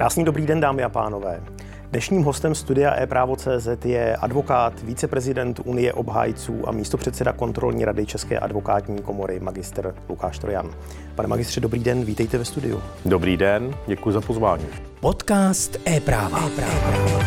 Krásný dobrý den, dámy a pánové. Dnešním hostem studia e-právo.cz je advokát, viceprezident Unie obhájců a místopředseda kontrolní rady České advokátní komory, magister Lukáš Trojan. Pane magistře, dobrý den, vítejte ve studiu. Dobrý den, děkuji za pozvání. Podcast e-práva. e-práva.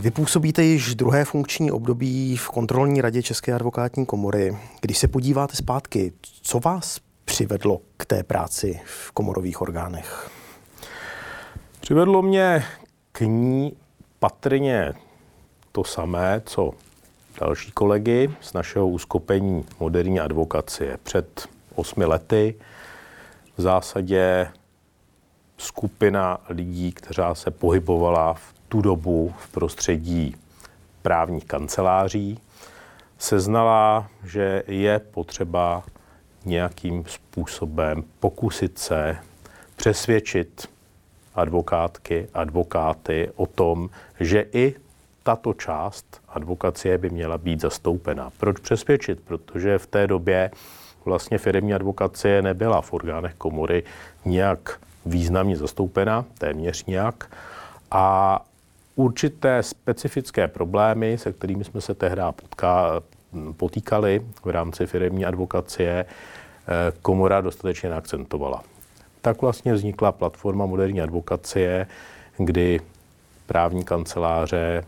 Vy působíte již druhé funkční období v kontrolní radě České advokátní komory. Když se podíváte zpátky, co vás přivedlo k té práci v komorových orgánech? Přivedlo mě k ní patrně to samé, co další kolegy z našeho uskupení moderní advokacie. Před osmi lety v zásadě skupina lidí, která se pohybovala v tu dobu v prostředí právních kanceláří, seznala, že je potřeba nějakým způsobem pokusit se přesvědčit advokátky, advokáty o tom, že i tato část advokacie by měla být zastoupena. Proč přesvědčit? Protože v té době vlastně firmní advokacie nebyla v orgánech komory nějak významně zastoupena, téměř nějak. A určité specifické problémy, se kterými jsme se tehdy potká, potýkali v rámci firmní advokacie, eh, komora dostatečně neakcentovala. Tak vlastně vznikla platforma moderní advokacie, kdy právní kanceláře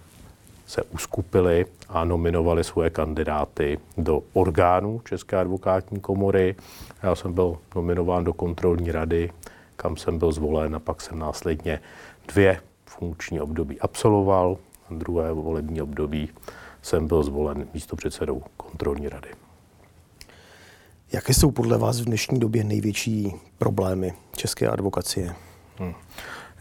se uskupili a nominovali svoje kandidáty do orgánů České advokátní komory. Já jsem byl nominován do kontrolní rady, kam jsem byl zvolen a pak jsem následně dvě funkční období absolvoval, druhé volební období jsem byl zvolen místo předsedou kontrolní rady. Jaké jsou podle vás v dnešní době největší problémy české advokacie? Hmm.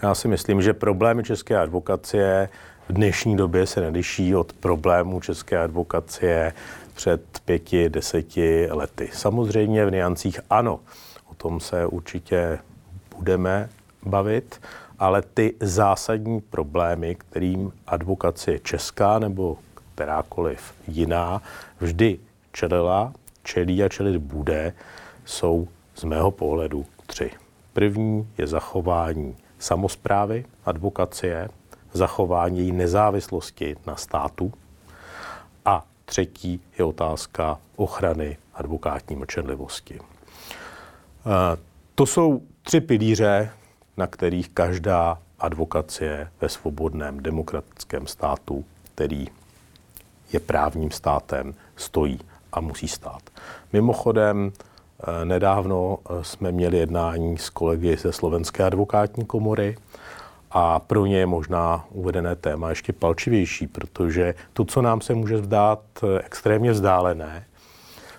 Já si myslím, že problémy české advokacie v dnešní době se neliší od problémů české advokacie před pěti, deseti lety. Samozřejmě v niancích ano, o tom se určitě budeme bavit, ale ty zásadní problémy, kterým advokacie česká nebo kterákoliv jiná vždy čelila, čelí a čelit bude, jsou z mého pohledu tři. První je zachování samozprávy advokacie, zachování její nezávislosti na státu a třetí je otázka ochrany advokátní mlčenlivosti. To jsou tři pilíře, na kterých každá advokacie ve svobodném demokratickém státu, který je právním státem, stojí a musí stát. Mimochodem, eh, nedávno eh, jsme měli jednání s kolegy ze Slovenské advokátní komory a pro ně je možná uvedené téma ještě palčivější, protože to, co nám se může zdát eh, extrémně vzdálené,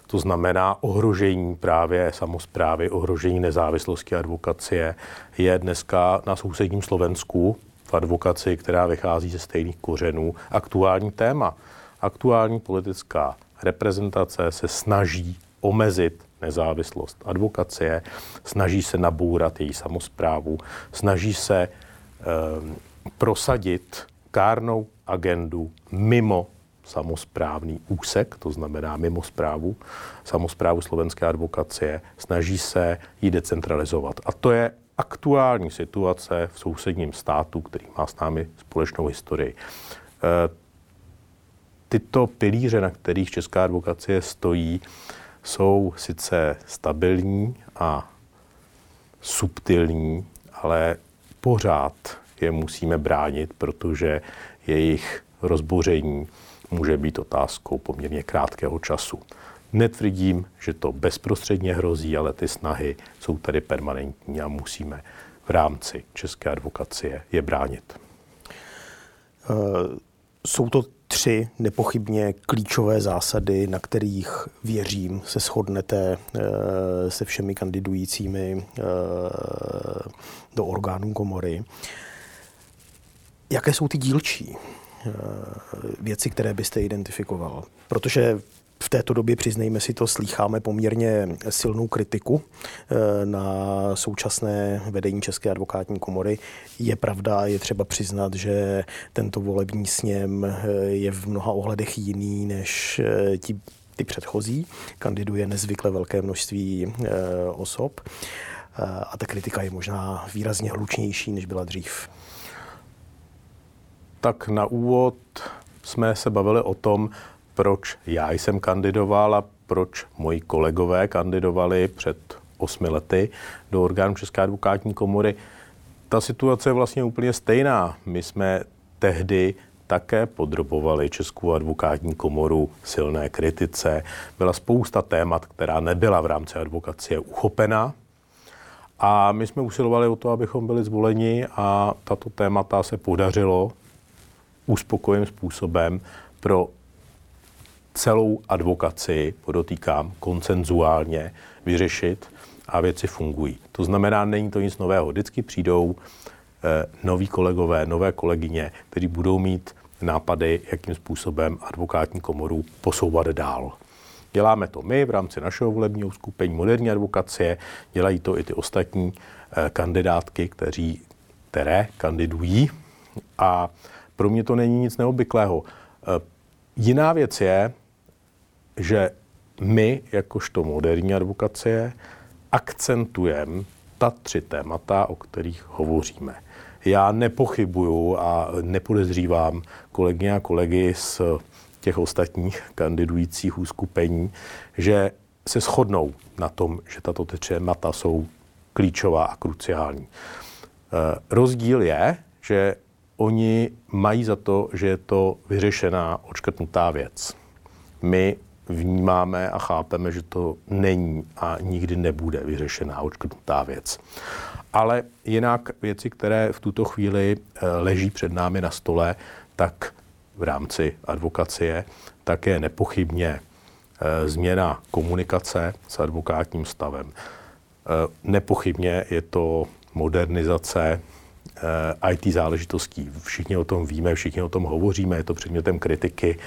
to znamená ohrožení právě samozprávy, ohrožení nezávislosti advokacie, je dneska na sousedním Slovensku v advokaci, která vychází ze stejných kořenů, aktuální téma. Aktuální politická reprezentace se snaží omezit nezávislost advokacie, snaží se nabourat její samozprávu, snaží se e, prosadit kárnou agendu mimo samozprávný úsek, to znamená mimo zprávu, samozprávu slovenské advokacie, snaží se ji decentralizovat. A to je aktuální situace v sousedním státu, který má s námi společnou historii. E, tyto pilíře, na kterých česká advokacie stojí, jsou sice stabilní a subtilní, ale pořád je musíme bránit, protože jejich rozboření může být otázkou poměrně krátkého času. Netvrdím, že to bezprostředně hrozí, ale ty snahy jsou tady permanentní a musíme v rámci české advokacie je bránit. Uh, jsou to tři nepochybně klíčové zásady, na kterých věřím se shodnete uh, se všemi kandidujícími uh, do orgánů komory. Jaké jsou ty dílčí? Eh, věci, které byste identifikoval? Protože v této době, přiznejme si to, slýcháme poměrně silnou kritiku eh, na současné vedení České advokátní komory. Je pravda, je třeba přiznat, že tento volební sněm eh, je v mnoha ohledech jiný než ti ty předchozí. Kandiduje nezvykle velké množství osob a ta kritika je možná výrazně hlučnější, než byla dřív. Tak na úvod jsme se bavili o tom, proč já jsem kandidoval a proč moji kolegové kandidovali před osmi lety do orgánu České advokátní komory. Ta situace je vlastně úplně stejná. My jsme tehdy také podrobovali Českou advokátní komoru silné kritice. Byla spousta témat, která nebyla v rámci advokacie uchopena. A my jsme usilovali o to, abychom byli zvoleni a tato témata se podařilo uspokojivým způsobem pro celou advokaci, podotýkám, koncenzuálně vyřešit a věci fungují. To znamená, není to nic nového. Vždycky přijdou eh, noví kolegové, nové kolegyně, kteří budou mít nápady, jakým způsobem advokátní komoru posouvat dál. Děláme to my v rámci našeho volebního skupení moderní advokacie, dělají to i ty ostatní eh, kandidátky, kteří, které kandidují a pro mě to není nic neobvyklého. Eh, jiná věc je, že my, jakožto moderní advokacie, akcentujeme ta tři témata, o kterých hovoříme. Já nepochybuju a nepodezřívám kolegyně a kolegy z těch ostatních kandidujících úskupení, že se shodnou na tom, že tato tři témata jsou klíčová a kruciální. E, rozdíl je, že oni mají za to, že je to vyřešená, odškrtnutá věc. My vnímáme a chápeme, že to není a nikdy nebude vyřešená, odškrtnutá věc. Ale jinak věci, které v tuto chvíli eh, leží před námi na stole, tak v rámci advokacie, tak je nepochybně eh, změna komunikace s advokátním stavem. Eh, nepochybně je to modernizace IT záležitostí. Všichni o tom víme, všichni o tom hovoříme, je to předmětem kritiky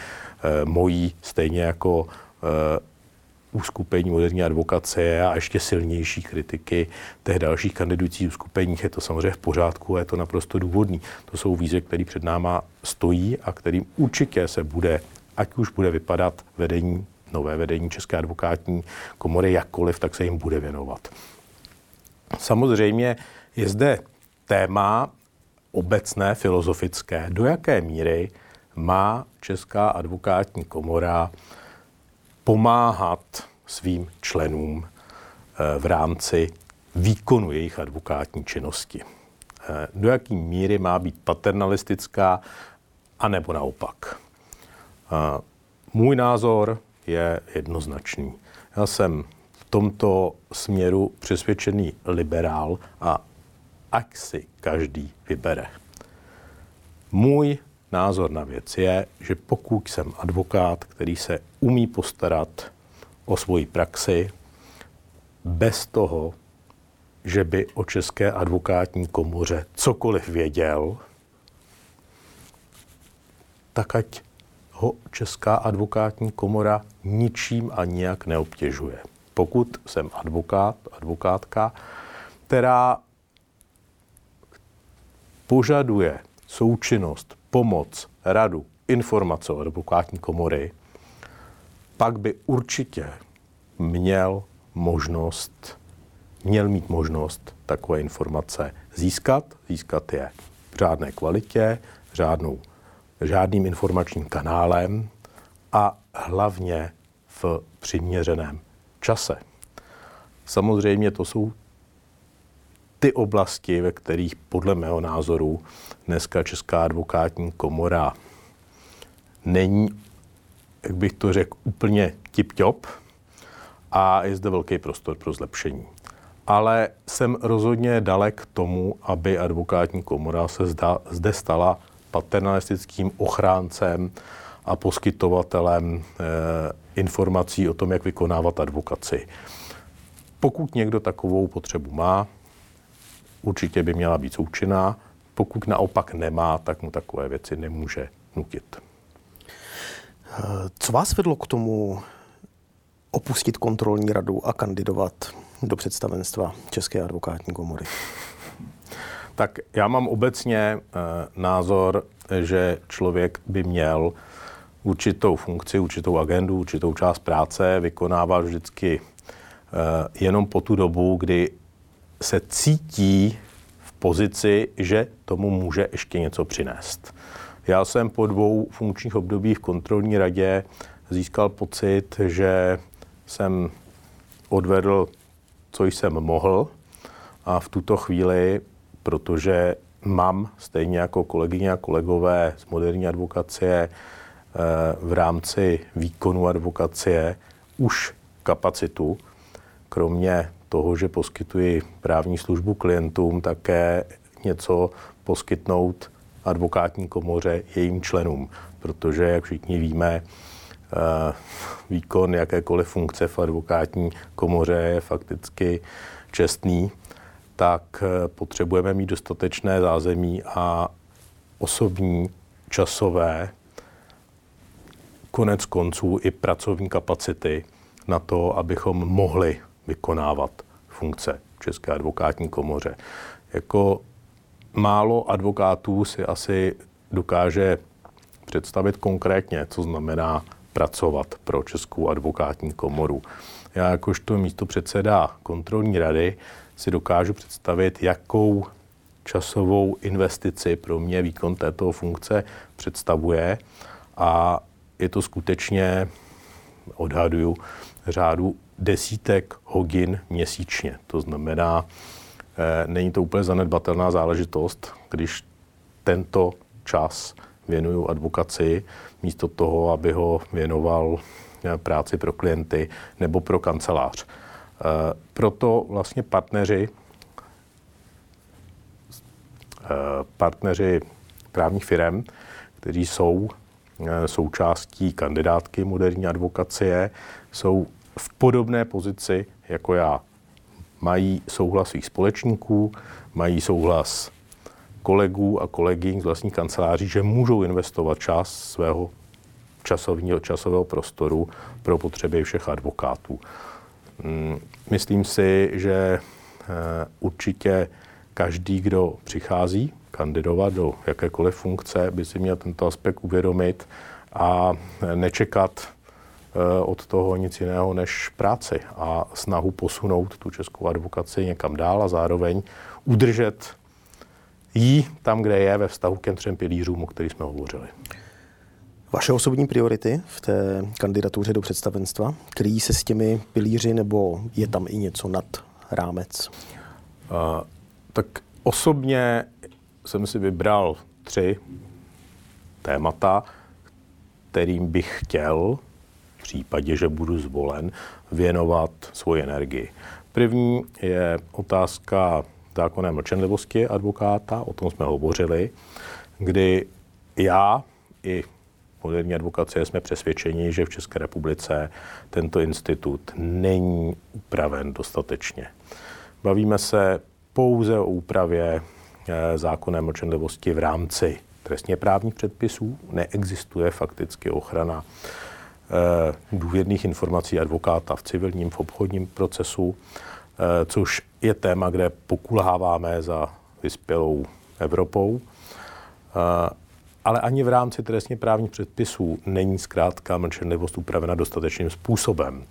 mojí, stejně jako uskupení moderní advokace a ještě silnější kritiky těch dalších kandidujících uskupeních. Je to samozřejmě v pořádku a je to naprosto důvodný. To jsou výzvy, které před náma stojí a kterým určitě se bude, ať už bude vypadat vedení, nové vedení České advokátní komory jakkoliv, tak se jim bude věnovat. Samozřejmě je zde téma obecné, filozofické, do jaké míry má Česká advokátní komora pomáhat svým členům eh, v rámci výkonu jejich advokátní činnosti. Eh, do jaké míry má být paternalistická, anebo naopak. Eh, můj názor je jednoznačný. Já jsem v tomto směru přesvědčený liberál a ať si každý vybere. Můj názor na věc je, že pokud jsem advokát, který se umí postarat o svoji praxi, bez toho, že by o České advokátní komoře cokoliv věděl, tak ať ho Česká advokátní komora ničím a nijak neobtěžuje. Pokud jsem advokát, advokátka, která požaduje součinnost pomoc, radu, informace od advokátní komory, pak by určitě měl možnost, měl mít možnost takové informace získat, získat je v řádné kvalitě, řádnou, řádným informačním kanálem a hlavně v přiměřeném čase. Samozřejmě to jsou ty oblasti, ve kterých podle mého názoru dneska Česká advokátní komora není, jak bych to řekl, úplně tip-top a je zde velký prostor pro zlepšení. Ale jsem rozhodně dalek tomu, aby advokátní komora se zda, zde stala paternalistickým ochráncem a poskytovatelem e, informací o tom, jak vykonávat advokaci. Pokud někdo takovou potřebu má, určitě by měla být součinná. Pokud naopak nemá, tak mu takové věci nemůže nutit. Co vás vedlo k tomu opustit kontrolní radu a kandidovat do představenstva České advokátní komory? Tak já mám obecně e, názor, že člověk by měl určitou funkci, určitou agendu, určitou část práce vykonává vždycky eh, jenom po tu dobu, kdy se cítí v pozici, že tomu může ještě něco přinést. Já jsem po dvou funkčních obdobích v kontrolní radě získal pocit, že jsem odvedl, co jsem mohl a v tuto chvíli, protože mám stejně jako kolegyně a kolegové z moderní advokacie eh, v rámci výkonu advokacie už kapacitu, kromě toho, že poskytuji právní službu klientům, také něco poskytnout advokátní komoře jejím členům, protože, jak všichni víme, eh, výkon jakékoliv funkce v advokátní komoře je fakticky čestný, tak eh, potřebujeme mít dostatečné zázemí a osobní, časové, konec konců i pracovní kapacity na to, abychom mohli vykonávat funkce v České advokátní komoře. Jako málo advokátů si asi dokáže představit konkrétně, co znamená pracovat pro Českou advokátní komoru. Já jakožto místo předseda kontrolní rady si dokážu představit, jakou časovou investici pro mě výkon této funkce představuje a je to skutečně, odhaduju, řádu desítek hodin měsíčně. To znamená, eh, není to úplně zanedbatelná záležitost, když tento čas věnuju advokaci, místo toho, aby ho věnoval eh, práci pro klienty nebo pro kancelář. Eh, proto vlastně partneři, partneři právních firm, kteří jsou součástí kandidátky moderní advokacie, jsou v podobné pozici jako já. Mají souhlas svých společníků, mají souhlas kolegů a kolegyň z vlastních kanceláří, že můžou investovat čas svého časovního, časového prostoru pro potřeby všech advokátů. Mm, myslím si, že eh, určitě každý, kdo přichází kandidovat do jakékoliv funkce, by si měl tento aspekt uvědomit a nečekat Eh, od toho nic jiného než práci a snahu posunout tu českou advokaci někam dál a zároveň udržet jí tam, kde je ve vztahu k těm třem pilířům, o kterých jsme hovořili. Vaše osobní priority v té kandidatuře do představenstva, který se s těmi pilíři nebo je tam i něco nad rámec? Uh, tak osobně jsem si vybral tři témata, kterým bych chtěl případě, že budu zvolen, věnovat svoji energii. První je otázka zákonné mlčenlivosti advokáta, o tom jsme hovořili, kdy já i moderní advokacie jsme přesvědčeni, že v České republice tento institut není upraven dostatečně. Bavíme se pouze o úpravě eh, zákonné mlčenlivosti v rámci trestně právních předpisů. Neexistuje fakticky ochrana důvěrných informací advokáta v civilním, v obchodním procesu, eh, což je téma, kde pokulháváme za vyspělou Evropou. Eh, ale ani v rámci trestně právních předpisů není zkrátka mlčenlivost upravena dostatečným způsobem.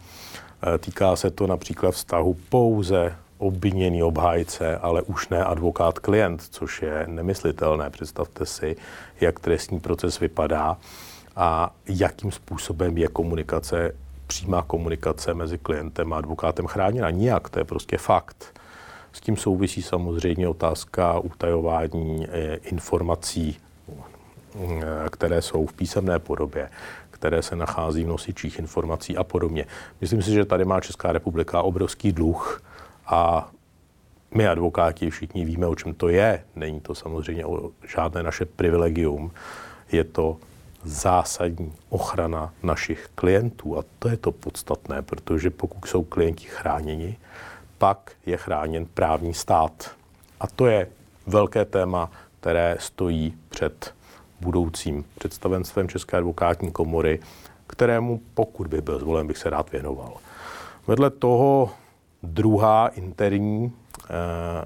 Týká se to například vztahu pouze obviněný obhájce, ale už ne advokát klient, což je nemyslitelné. Představte si, jak trestní proces vypadá a jakým způsobem je komunikace, přímá komunikace mezi klientem a advokátem chráněna. Nijak, to je prostě fakt. S tím souvisí samozřejmě otázka utajování eh, informací, eh, které jsou v písemné podobě, které se nachází v nosičích informací a podobně. Myslím si, že tady má Česká republika obrovský dluh a my advokáti všichni víme, o čem to je. Není to samozřejmě žádné naše privilegium. Je to zásadní ochrana našich klientů. A to je to podstatné, protože pokud jsou klienti chráněni, pak je chráněn právní stát. A to je velké téma, které stojí před budoucím představenstvem České advokátní komory, kterému, pokud by byl zvolen, bych se rád věnoval. Vedle toho druhá interní eh,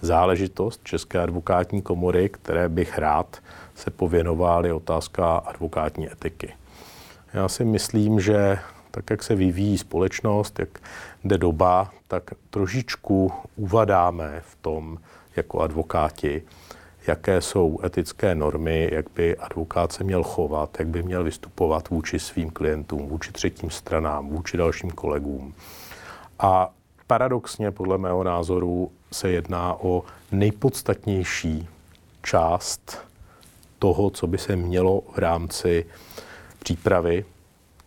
záležitost České advokátní komory, které bych rád se pověnoval, je otázka advokátní etiky. Já si myslím, že tak, jak se vyvíjí společnost, jak jde doba, tak trošičku uvadáme v tom jako advokáti, jaké jsou etické normy, jak by advokát se měl chovat, jak by měl vystupovat vůči svým klientům, vůči třetím stranám, vůči dalším kolegům. A paradoxně, podle mého názoru, se jedná o nejpodstatnější část toho, co by se mělo v rámci přípravy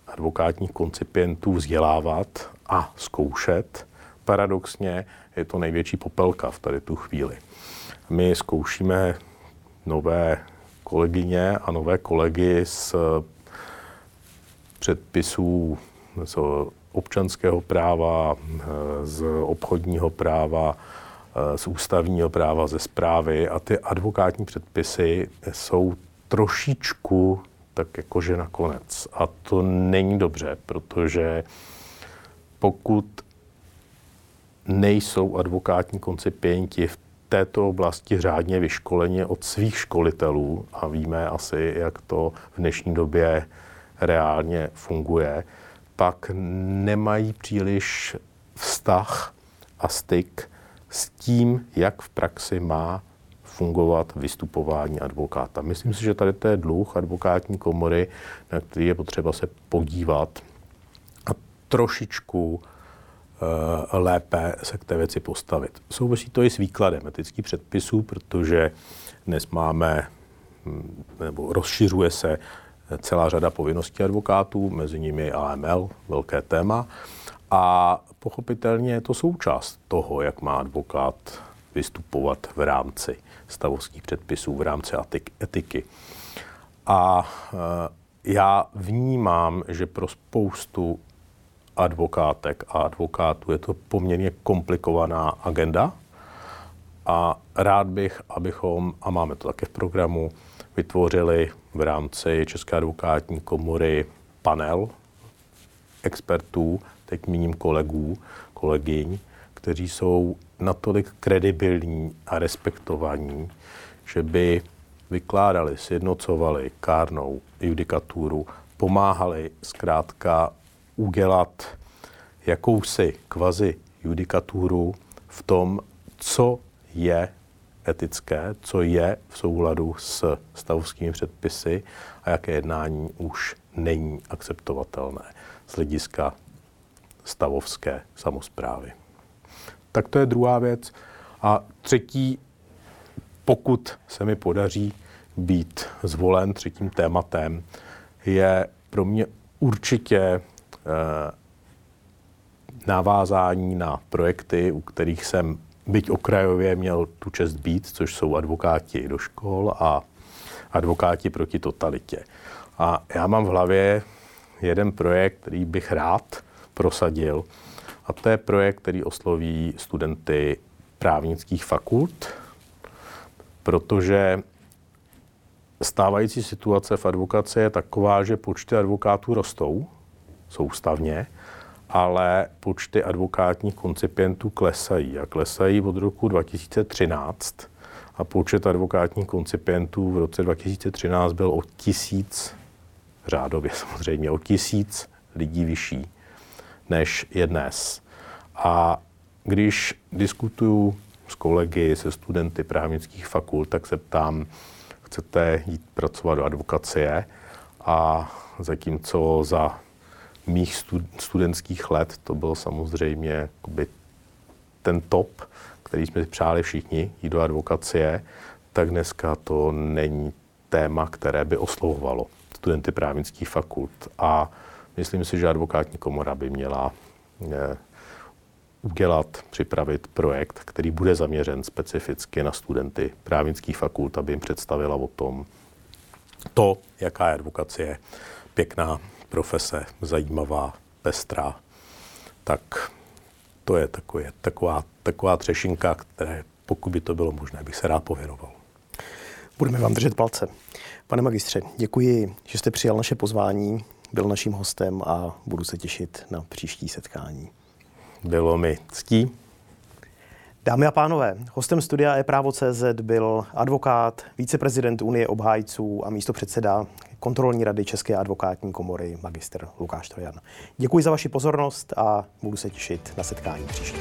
advokátních koncipientů vzdělávat a zkoušet. Paradoxně je to největší popelka v tady tu chvíli. My zkoušíme nové kolegyně a nové kolegy z předpisů z občanského práva, z obchodního práva, z ústavního práva, ze zprávy a ty advokátní předpisy jsou trošičku tak jakože nakonec. A to není dobře, protože pokud nejsou advokátní koncipienti v této oblasti řádně vyškoleni od svých školitelů a víme asi, jak to v dnešní době reálně funguje, pak nemají příliš vztah a styk s tím, jak v praxi má fungovat vystupování advokáta. Myslím si, že tady to je dluh advokátní komory, na který je potřeba se podívat a trošičku uh, lépe se k té věci postavit. Souvisí to i s výkladem etických předpisů, protože dnes máme, hm, nebo rozšiřuje se celá řada povinností advokátů, mezi nimi AML, velké téma. A pochopitelně je to součást toho, jak má advokát vystupovat v rámci stavovských předpisů, v rámci etiky. A e, já vnímám, že pro spoustu advokátek a advokátů je to poměrně komplikovaná agenda a rád bych, abychom, a máme to také v programu, vytvořili v rámci České advokátní komory panel expertů, teď míním kolegů, kolegyň, kteří jsou natolik kredibilní a respektovaní, že by vykládali, sjednocovali kárnou judikaturu, pomáhali zkrátka udělat jakousi kvazi judikaturu v tom, co je etické, co je v souladu s stavovskými předpisy a jaké jednání už není akceptovatelné z hlediska stavovské samozprávy. Tak to je druhá věc. A třetí, pokud se mi podaří být zvolen třetím tématem, je pro mě určitě eh, navázání na projekty, u kterých jsem byť okrajově měl tu čest být, což jsou advokáti do škol a advokáti proti totalitě. A já mám v hlavě jeden projekt, který bych rád prosadil, a to je projekt, který osloví studenty právnických fakult, protože stávající situace v advokaci je taková, že počty advokátů rostou soustavně ale počty advokátních koncipientů klesají. A klesají od roku 2013 a počet advokátních koncipientů v roce 2013 byl o tisíc, řádově samozřejmě, o tisíc lidí vyšší, než je dnes. A když diskutuju s kolegy, se studenty právnických fakult, tak se ptám, chcete jít pracovat do advokacie a zatímco za mých studentských let to byl samozřejmě ten top, který jsme si přáli všichni, jít do advokacie, tak dneska to není téma, které by oslovovalo studenty právnických fakult. A myslím si, že advokátní komora by měla eh, udělat, připravit projekt, který bude zaměřen specificky na studenty právnických fakult, aby jim představila o tom to, jaká je advokacie pěkná, profese zajímavá, pestrá, tak to je takový, taková, taková třešinka, které pokud by to bylo možné, bych se rád pověnoval. Budeme vám držet palce. Pane magistře, děkuji, že jste přijal naše pozvání, byl naším hostem a budu se těšit na příští setkání. Bylo mi ctí. Dámy a pánové, hostem studia e-právo.cz byl advokát, viceprezident Unie obhájců a místo předseda kontrolní rady České advokátní komory, magister Lukáš Trojan. Děkuji za vaši pozornost a budu se těšit na setkání příště.